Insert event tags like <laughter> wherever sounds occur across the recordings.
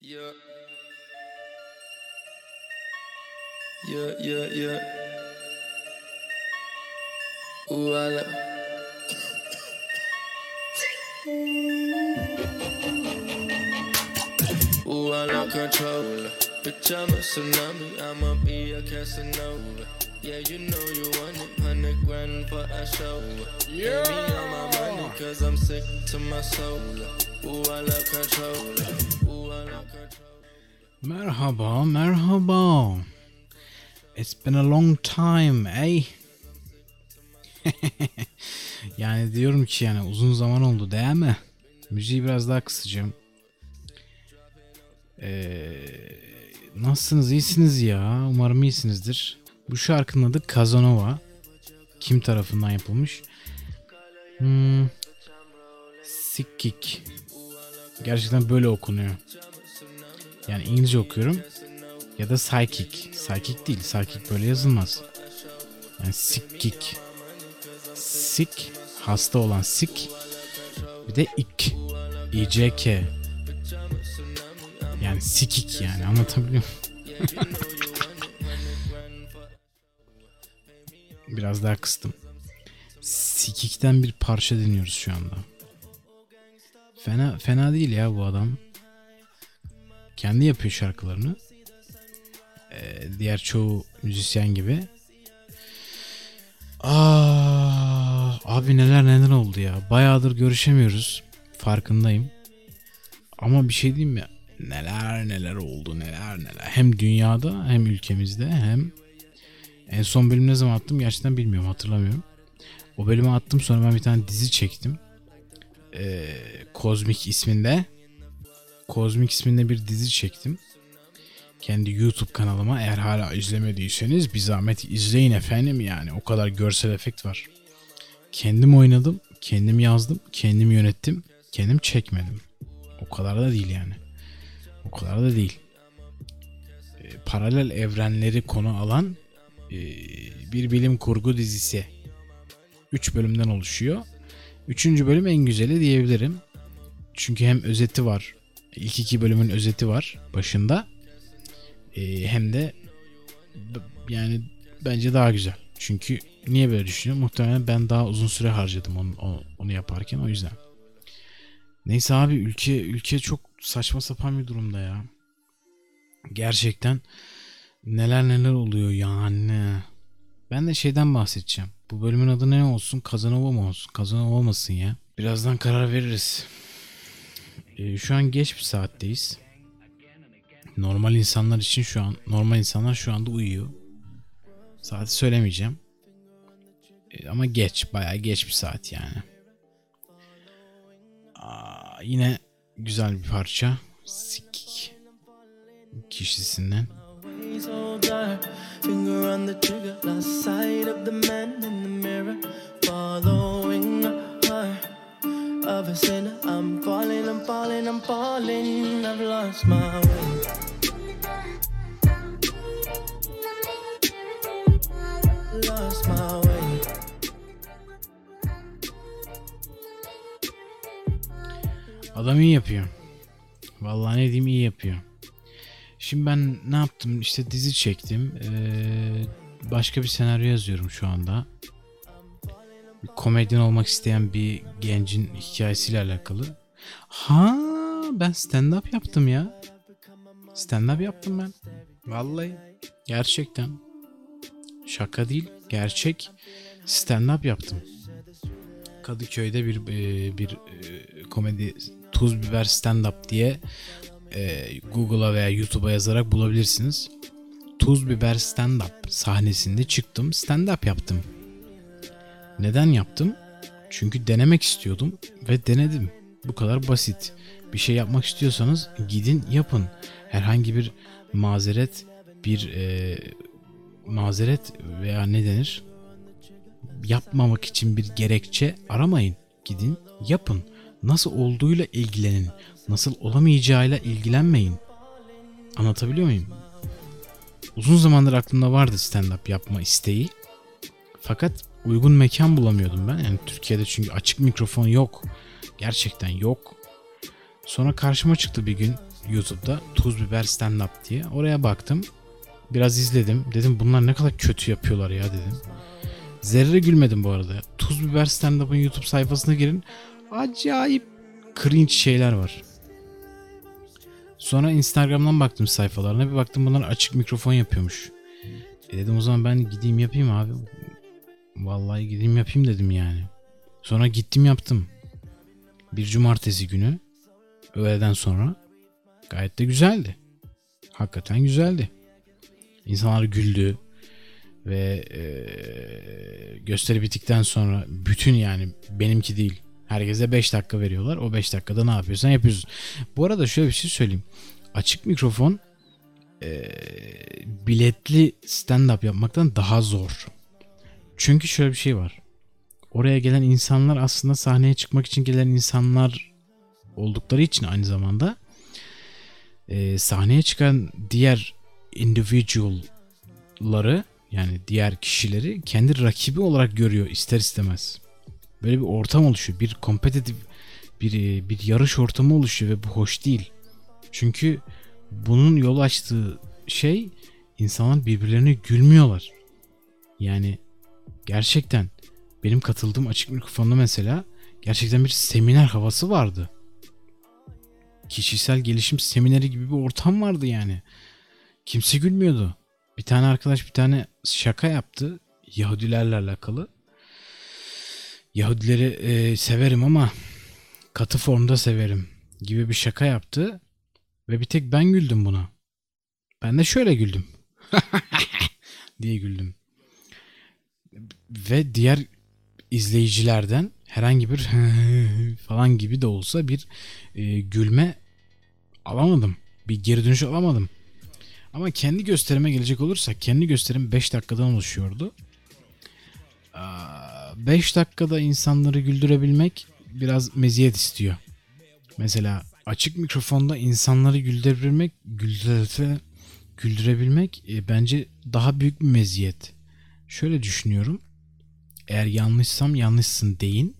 Yeah. Yeah, yeah, yeah. Ooh, I like. Ooh, I like controller. Bitch, I'm a tsunami. I'ma be a Casanova. Yeah, you know you want it. Hundred grand for a show. Yeah. Pay me all my money, cause I'm sick to my soul. Ooh, I love controller. Merhaba, merhaba. It's been a long time, eh? <laughs> yani diyorum ki yani uzun zaman oldu değil mi? Müziği biraz daha kısacağım. Ee, nasılsınız? İyisiniz ya. Umarım iyisinizdir. Bu şarkının adı Kazanova. Kim tarafından yapılmış? Hmm, Sikkik. Gerçekten böyle okunuyor. Yani İngilizce okuyorum. Ya da psychic. Psychic değil. Psychic böyle yazılmaz. Yani sikkik. Sik. Hasta olan sik. Bir de ik. İCK. Yani sikik yani anlatabiliyor muyum? <laughs> Biraz daha kıstım. Sikik'ten bir parça dinliyoruz şu anda. Fena fena değil ya bu adam. Kendi yapıyor şarkılarını. Ee, diğer çoğu müzisyen gibi. Aa, abi neler neler oldu ya. Bayağıdır görüşemiyoruz. Farkındayım. Ama bir şey diyeyim mi? Neler neler oldu neler neler. Hem dünyada hem ülkemizde hem en son bölüm ne zaman attım gerçekten bilmiyorum hatırlamıyorum. O bölümü attım sonra ben bir tane dizi çektim. Ee, Kozmik isminde. Kozmik isminde bir dizi çektim. Kendi YouTube kanalıma eğer hala izlemediyseniz bir zahmet izleyin efendim yani. O kadar görsel efekt var. Kendim oynadım, kendim yazdım, kendim yönettim, kendim çekmedim. O kadar da değil yani. O kadar da değil. Ee, paralel evrenleri konu alan e, bir bilim kurgu dizisi. 3 bölümden oluşuyor. Üçüncü bölüm en güzeli diyebilirim. Çünkü hem özeti var. İlk iki bölümün özeti var başında. Ee, hem de yani bence daha güzel. Çünkü niye böyle düşünüyorum? Muhtemelen ben daha uzun süre harcadım onu, onu yaparken o yüzden. Neyse abi ülke ülke çok saçma sapan bir durumda ya. Gerçekten neler neler oluyor yani. Ben de şeyden bahsedeceğim. Bu bölümün adı ne olsun? Kazanova mı olsun? Kazanova olmasın ya. Birazdan karar veririz. Ee, şu an geç bir saatteyiz. Normal insanlar için şu an normal insanlar şu anda uyuyor. Saati söylemeyeceğim. Ee, ama geç, bayağı geç bir saat yani. Aa, yine güzel bir parça. Sikik kişisinden. Finger on the trigger, of a sinner. I'm falling, I'm falling, I'm falling. I've lost my way. Adam iyi yapıyor. Vallahi ne diyeyim iyi yapıyor. Şimdi ben ne yaptım? İşte dizi çektim. Ee, başka bir senaryo yazıyorum şu anda. Komedyen olmak isteyen bir gencin hikayesiyle alakalı. Ha ben stand up yaptım ya. Stand up yaptım ben. Vallahi gerçekten. Şaka değil, gerçek stand up yaptım. Kadıköy'de bir e, bir e, komedi tuz biber stand up diye e, Google'a veya YouTube'a yazarak bulabilirsiniz. Tuz biber stand up sahnesinde çıktım. Stand up yaptım. Neden yaptım? Çünkü denemek istiyordum ve denedim. Bu kadar basit. Bir şey yapmak istiyorsanız gidin yapın. Herhangi bir mazeret, bir e, mazeret veya ne denir? Yapmamak için bir gerekçe aramayın. Gidin yapın. Nasıl olduğuyla ilgilenin. Nasıl olamayacağıyla ilgilenmeyin. Anlatabiliyor muyum? Uzun zamandır aklımda vardı stand-up yapma isteği. Fakat uygun mekan bulamıyordum ben. Yani Türkiye'de çünkü açık mikrofon yok. Gerçekten yok. Sonra karşıma çıktı bir gün YouTube'da Tuz Biber Stand Up diye. Oraya baktım. Biraz izledim. Dedim bunlar ne kadar kötü yapıyorlar ya dedim. Zerre gülmedim bu arada. Tuz Biber Stand Up'ın YouTube sayfasına girin. Acayip cringe şeyler var. Sonra Instagram'dan baktım sayfalarına. Bir baktım bunlar açık mikrofon yapıyormuş. E dedim o zaman ben gideyim yapayım abi. Vallahi gideyim yapayım dedim yani. Sonra gittim yaptım. Bir cumartesi günü öğleden sonra gayet de güzeldi. Hakikaten güzeldi. İnsanlar güldü ve e, gösteri bittikten sonra bütün yani benimki değil herkese 5 dakika veriyorlar. O 5 dakikada ne yapıyorsan yapıyorsun. Bu arada şöyle bir şey söyleyeyim. Açık mikrofon e, biletli stand-up yapmaktan daha zor. Çünkü şöyle bir şey var. Oraya gelen insanlar aslında sahneye çıkmak için gelen insanlar oldukları için aynı zamanda e, sahneye çıkan diğer individual'ları yani diğer kişileri kendi rakibi olarak görüyor ister istemez. Böyle bir ortam oluşuyor. Bir kompetitif bir, bir yarış ortamı oluşuyor ve bu hoş değil. Çünkü bunun yol açtığı şey insanlar birbirlerine gülmüyorlar. Yani gerçekten benim katıldığım açık mikrofonda mesela gerçekten bir seminer havası vardı. Kişisel gelişim semineri gibi bir ortam vardı yani. Kimse gülmüyordu. Bir tane arkadaş bir tane şaka yaptı Yahudilerle alakalı. Yahudileri e, severim ama katı formda severim gibi bir şaka yaptı ve bir tek ben güldüm buna. Ben de şöyle güldüm. <laughs> diye güldüm. Ve diğer izleyicilerden herhangi bir <laughs> falan gibi de olsa bir e, gülme alamadım. Bir geri dönüş alamadım. Ama kendi gösterime gelecek olursak kendi gösterim 5 dakikadan oluşuyordu. 5 dakikada insanları güldürebilmek biraz meziyet istiyor. Mesela açık mikrofonda insanları güldürebilmek, güldüre, güldürebilmek e, bence daha büyük bir meziyet. Şöyle düşünüyorum. Eğer yanlışsam yanlışsın deyin.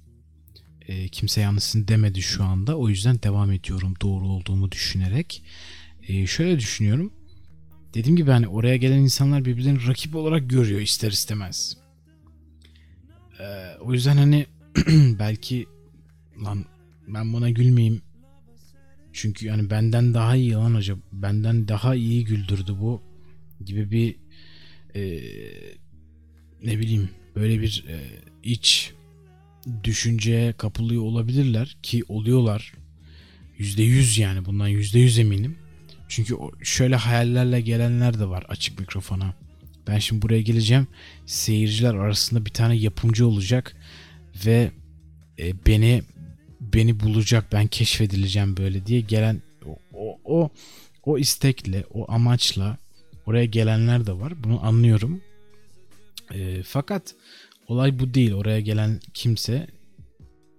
E, kimse yanlışsın demedi şu anda. O yüzden devam ediyorum doğru olduğumu düşünerek. E, şöyle düşünüyorum. Dediğim gibi hani oraya gelen insanlar birbirlerini rakip olarak görüyor ister istemez. Ee, o yüzden hani <clears throat> belki lan ben buna gülmeyeyim. Çünkü yani benden daha iyi lan acaba benden daha iyi güldürdü bu gibi bir e, ne bileyim böyle bir e, iç düşünceye kapılıyor olabilirler ki oluyorlar. Yüzde yüz yani bundan yüzde yüz eminim. Çünkü şöyle hayallerle gelenler de var açık mikrofona. Ben şimdi buraya geleceğim. Seyirciler arasında bir tane yapımcı olacak ve e, beni beni bulacak. Ben keşfedileceğim böyle diye gelen o o o, o istekle, o amaçla oraya gelenler de var. Bunu anlıyorum. E, fakat olay bu değil. Oraya gelen kimse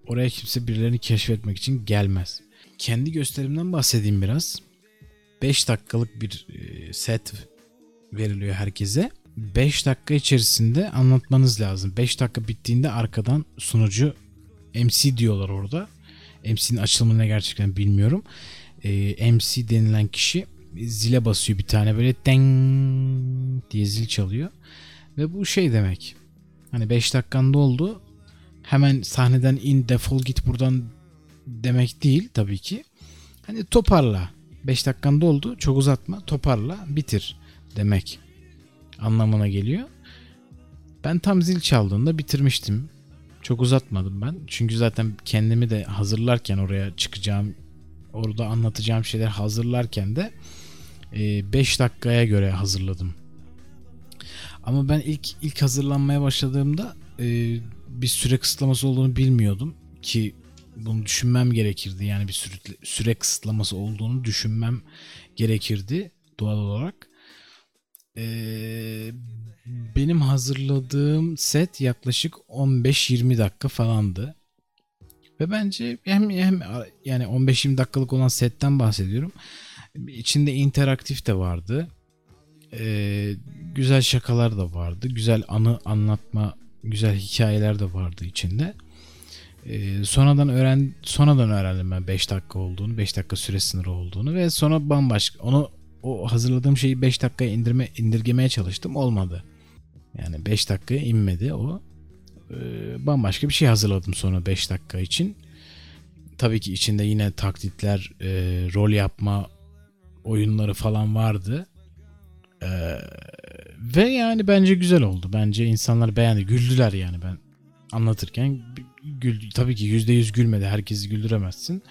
oraya kimse birilerini keşfetmek için gelmez. Kendi gösterimden bahsedeyim biraz. 5 dakikalık bir e, set veriliyor herkese. 5 dakika içerisinde anlatmanız lazım. 5 dakika bittiğinde arkadan sunucu MC diyorlar orada. MC'nin açılımını gerçekten bilmiyorum. Ee, MC denilen kişi zile basıyor bir tane böyle deng diye zil çalıyor. Ve bu şey demek. Hani 5 dakikan doldu. Hemen sahneden in defol git buradan demek değil tabii ki. Hani toparla. 5 dakikan doldu çok uzatma toparla bitir demek anlamına geliyor. Ben tam zil çaldığında bitirmiştim. Çok uzatmadım ben. Çünkü zaten kendimi de hazırlarken oraya çıkacağım, orada anlatacağım şeyler hazırlarken de 5 e, dakikaya göre hazırladım. Ama ben ilk ilk hazırlanmaya başladığımda e, bir süre kısıtlaması olduğunu bilmiyordum ki bunu düşünmem gerekirdi. Yani bir süre, süre kısıtlaması olduğunu düşünmem gerekirdi doğal olarak. Ee, benim hazırladığım set yaklaşık 15-20 dakika falandı. Ve bence hem, hem yani 15-20 dakikalık olan setten bahsediyorum. İçinde interaktif de vardı. Ee, güzel şakalar da vardı. Güzel anı anlatma, güzel hikayeler de vardı içinde. Ee, sonradan öğren sonradan öğrendim ben 5 dakika olduğunu, 5 dakika süre sınırı olduğunu ve sonra bambaşka onu o hazırladığım şeyi 5 dakikaya indirme indirgemeye çalıştım olmadı. Yani 5 dakikaya inmedi o. Ee, bambaşka bir şey hazırladım sonra 5 dakika için. Tabii ki içinde yine taklitler, e, rol yapma oyunları falan vardı. Ee, ve yani bence güzel oldu. Bence insanlar beğendi. Güldüler yani ben anlatırken. Gül, tabii ki %100 gülmedi. Herkesi güldüremezsin.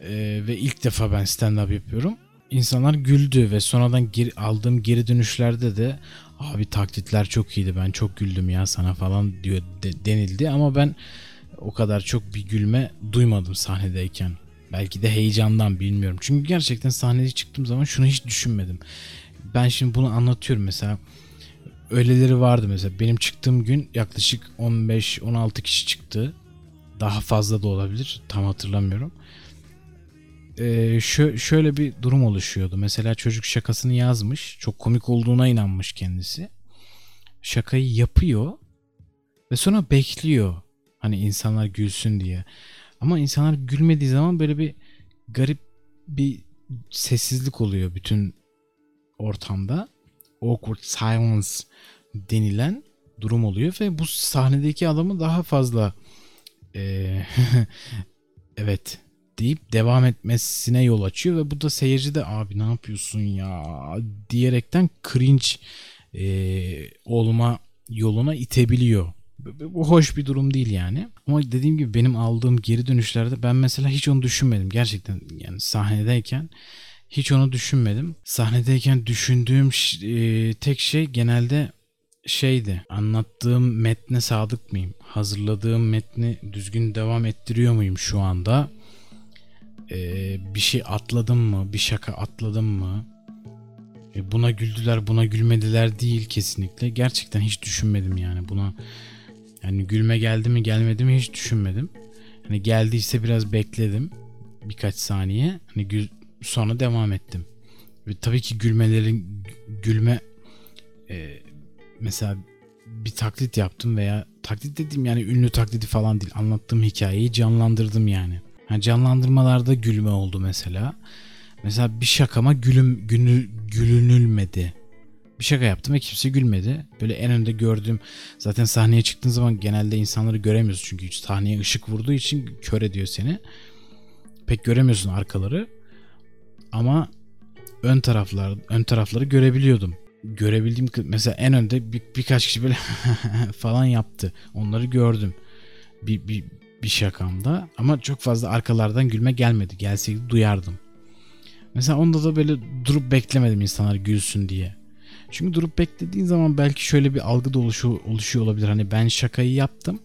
Ee, ve ilk defa ben stand-up yapıyorum. İnsanlar güldü ve sonradan geri, aldığım geri dönüşlerde de abi taklitler çok iyiydi ben çok güldüm ya sana falan diyor de, denildi ama ben o kadar çok bir gülme duymadım sahnedeyken. Belki de heyecandan bilmiyorum. Çünkü gerçekten sahneye çıktığım zaman şunu hiç düşünmedim. Ben şimdi bunu anlatıyorum mesela. Öyleleri vardı mesela. Benim çıktığım gün yaklaşık 15-16 kişi çıktı. Daha fazla da olabilir. Tam hatırlamıyorum. Ee, şö- şöyle bir durum oluşuyordu. Mesela çocuk şakasını yazmış. Çok komik olduğuna inanmış kendisi. Şakayı yapıyor. Ve sonra bekliyor. Hani insanlar gülsün diye. Ama insanlar gülmediği zaman böyle bir garip bir sessizlik oluyor bütün ortamda. Awkward silence denilen durum oluyor ve bu sahnedeki adamı daha fazla e, <laughs> evet deyip devam etmesine yol açıyor ve bu da seyirci de abi ne yapıyorsun ya diyerekten cringe e, olma yoluna itebiliyor. Bu hoş bir durum değil yani. Ama dediğim gibi benim aldığım geri dönüşlerde ben mesela hiç onu düşünmedim. Gerçekten yani sahnedeyken hiç onu düşünmedim. Sahnedeyken düşündüğüm e, tek şey genelde şeydi. Anlattığım metne sadık mıyım? Hazırladığım metni düzgün devam ettiriyor muyum şu anda? Ee, bir şey atladım mı? Bir şaka atladım mı? E, buna güldüler, buna gülmediler değil kesinlikle. Gerçekten hiç düşünmedim yani buna. Yani gülme geldi mi gelmedi mi hiç düşünmedim. Hani geldiyse biraz bekledim birkaç saniye. Hani gül, sonra devam ettim. Ve tabii ki gülmelerin gülme e, mesela bir taklit yaptım veya taklit dediğim yani ünlü taklidi falan değil. Anlattığım hikayeyi canlandırdım yani. yani canlandırmalarda gülme oldu mesela. Mesela bir şakama gülüm günü gülünülmedi. Bir şaka yaptım ve kimse gülmedi. Böyle en önde gördüğüm zaten sahneye çıktığın zaman genelde insanları göremiyorsun çünkü sahneye ışık vurduğu için kör ediyor seni. Pek göremiyorsun arkaları. Ama ön taraflar ön tarafları görebiliyordum. Görebildiğim mesela en önde bir, birkaç kişi böyle <laughs> falan yaptı. Onları gördüm. Bir, bir, bir şakamda ama çok fazla arkalardan gülme gelmedi. Gelseydi duyardım. Mesela onda da böyle durup beklemedim insanlar gülsün diye. Çünkü durup beklediğin zaman belki şöyle bir algı da oluşuyor, olabilir. Hani ben şakayı yaptım.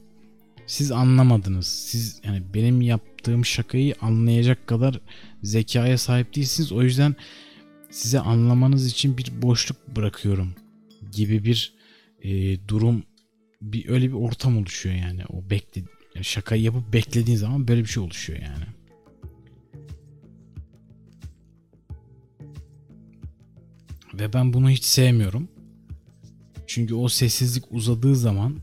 Siz anlamadınız. Siz yani benim yaptığım şakayı anlayacak kadar zekaya sahip değilsiniz. O yüzden size anlamanız için bir boşluk bırakıyorum gibi bir e, durum bir öyle bir ortam oluşuyor yani. O bekle yani şakayı yapıp beklediğin zaman böyle bir şey oluşuyor yani. Ve ben bunu hiç sevmiyorum. Çünkü o sessizlik uzadığı zaman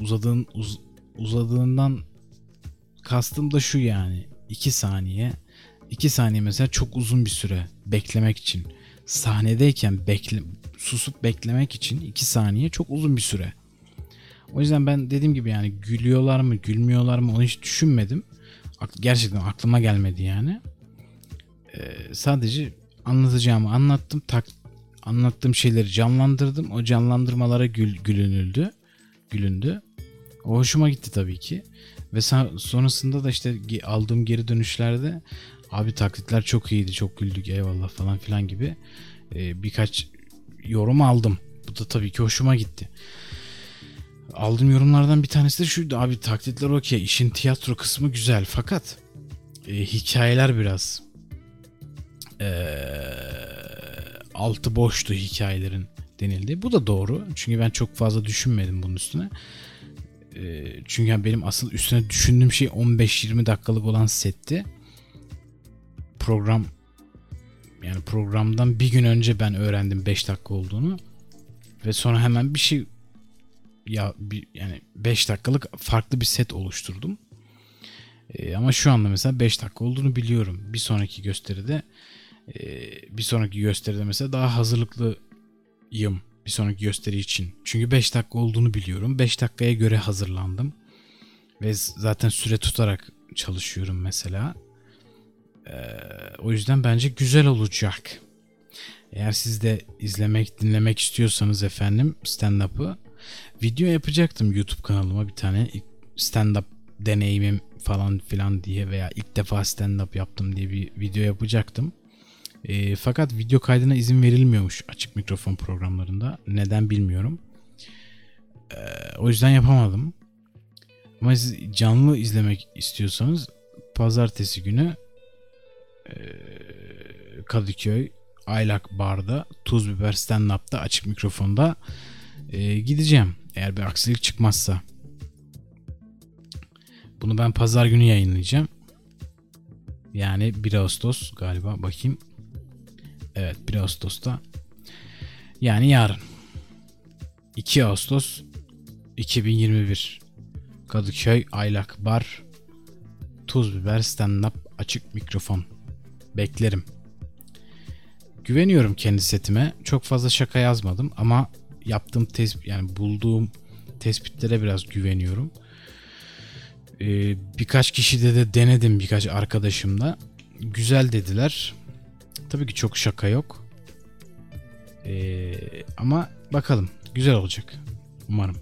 uzadığın uz, uzadığından kastım da şu yani 2 saniye 2 saniye mesela çok uzun bir süre beklemek için sahnedeyken bekle, susup beklemek için 2 saniye çok uzun bir süre. O yüzden ben dediğim gibi yani gülüyorlar mı gülmüyorlar mı onu hiç düşünmedim. Gerçekten aklıma gelmedi yani. Ee, sadece anlatacağımı anlattım. Tak, anlattığım şeyleri canlandırdım. O canlandırmalara gül, gülünüldü. Gülündü. O hoşuma gitti tabii ki. Ve sonrasında da işte aldığım geri dönüşlerde abi taklitler çok iyiydi çok güldük eyvallah falan filan gibi e, birkaç yorum aldım. Bu da tabii ki hoşuma gitti. Aldığım yorumlardan bir tanesi de şuydu abi taklitler okey işin tiyatro kısmı güzel fakat e, hikayeler biraz e, altı boştu hikayelerin denildi. Bu da doğru çünkü ben çok fazla düşünmedim bunun üstüne. E, çünkü benim asıl üstüne düşündüğüm şey 15-20 dakikalık olan setti program yani programdan bir gün önce ben öğrendim 5 dakika olduğunu ve sonra hemen bir şey ya bir, yani 5 dakikalık farklı bir set oluşturdum. E, ama şu anda mesela 5 dakika olduğunu biliyorum. Bir sonraki gösteride e, bir sonraki gösteride mesela daha hazırlıklıyım bir sonraki gösteri için. Çünkü 5 dakika olduğunu biliyorum. 5 dakikaya göre hazırlandım. Ve zaten süre tutarak çalışıyorum mesela. Ee, o yüzden bence güzel olacak. Eğer siz de izlemek, dinlemek istiyorsanız efendim stand-up'ı video yapacaktım YouTube kanalıma bir tane stand-up deneyimim falan filan diye veya ilk defa stand-up yaptım diye bir video yapacaktım. E, fakat video kaydına izin verilmiyormuş açık mikrofon programlarında. Neden bilmiyorum. E, o yüzden yapamadım. Ama siz canlı izlemek istiyorsanız pazartesi günü e, Kadıköy Aylak Bar'da Tuz Biber Stand Up'ta açık mikrofonda e, gideceğim. Eğer bir aksilik çıkmazsa. Bunu ben pazar günü yayınlayacağım. Yani 1 Ağustos galiba bakayım. Evet 1 Ağustos'ta. Yani yarın. 2 Ağustos 2021. Kadıköy Aylak Bar Tuz Biber Stand Up Açık Mikrofon. Beklerim. Güveniyorum kendi setime. Çok fazla şaka yazmadım ama yaptığım tespit yani bulduğum tespitlere biraz güveniyorum. Ee, birkaç kişide de denedim birkaç arkadaşımla. Güzel dediler. Tabii ki çok şaka yok. Ee, ama bakalım güzel olacak. Umarım.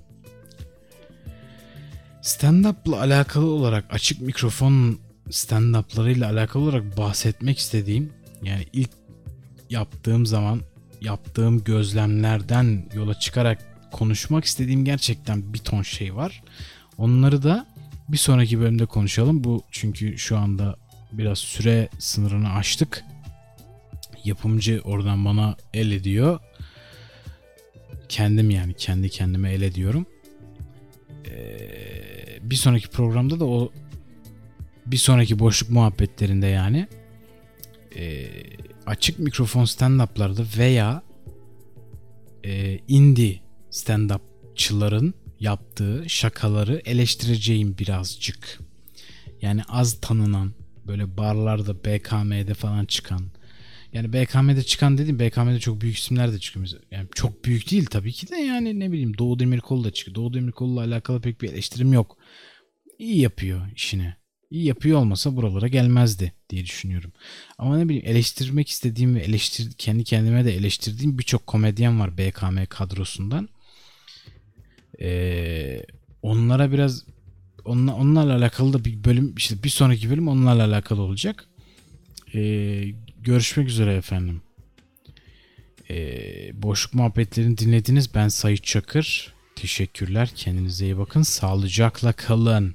Stand-up'la alakalı olarak açık mikrofon stand-up'larıyla alakalı olarak bahsetmek istediğim yani ilk yaptığım zaman yaptığım gözlemlerden yola çıkarak konuşmak istediğim gerçekten bir ton şey var. Onları da bir sonraki bölümde konuşalım. Bu çünkü şu anda biraz süre sınırını aştık. Yapımcı oradan bana el ediyor. Kendim yani kendi kendime el ediyorum. Ee, bir sonraki programda da o bir sonraki boşluk muhabbetlerinde yani e, açık mikrofon stand-up'larda veya e, indie stand-upçıların yaptığı şakaları eleştireceğim birazcık. Yani az tanınan böyle barlarda BKM'de falan çıkan yani BKM'de çıkan dedim BKM'de çok büyük isimler de çıkıyor. Yani çok büyük değil tabii ki de yani ne bileyim Doğu Demirkol da çıkıyor. Doğu Demirkol'la alakalı pek bir eleştirim yok. İyi yapıyor işini. İyi yapıyor olmasa buralara gelmezdi diye düşünüyorum. Ama ne bileyim eleştirmek istediğim ve eleştir kendi kendime de eleştirdiğim birçok komedyen var BKM kadrosundan. Ee, onlara biraz onla, onlarla alakalı da bir bölüm işte bir sonraki bölüm onlarla alakalı olacak. Ee, görüşmek üzere efendim. Ee, boşluk muhabbetlerini dinlediniz. Ben Sayit Çakır. Teşekkürler. Kendinize iyi bakın. Sağlıcakla kalın.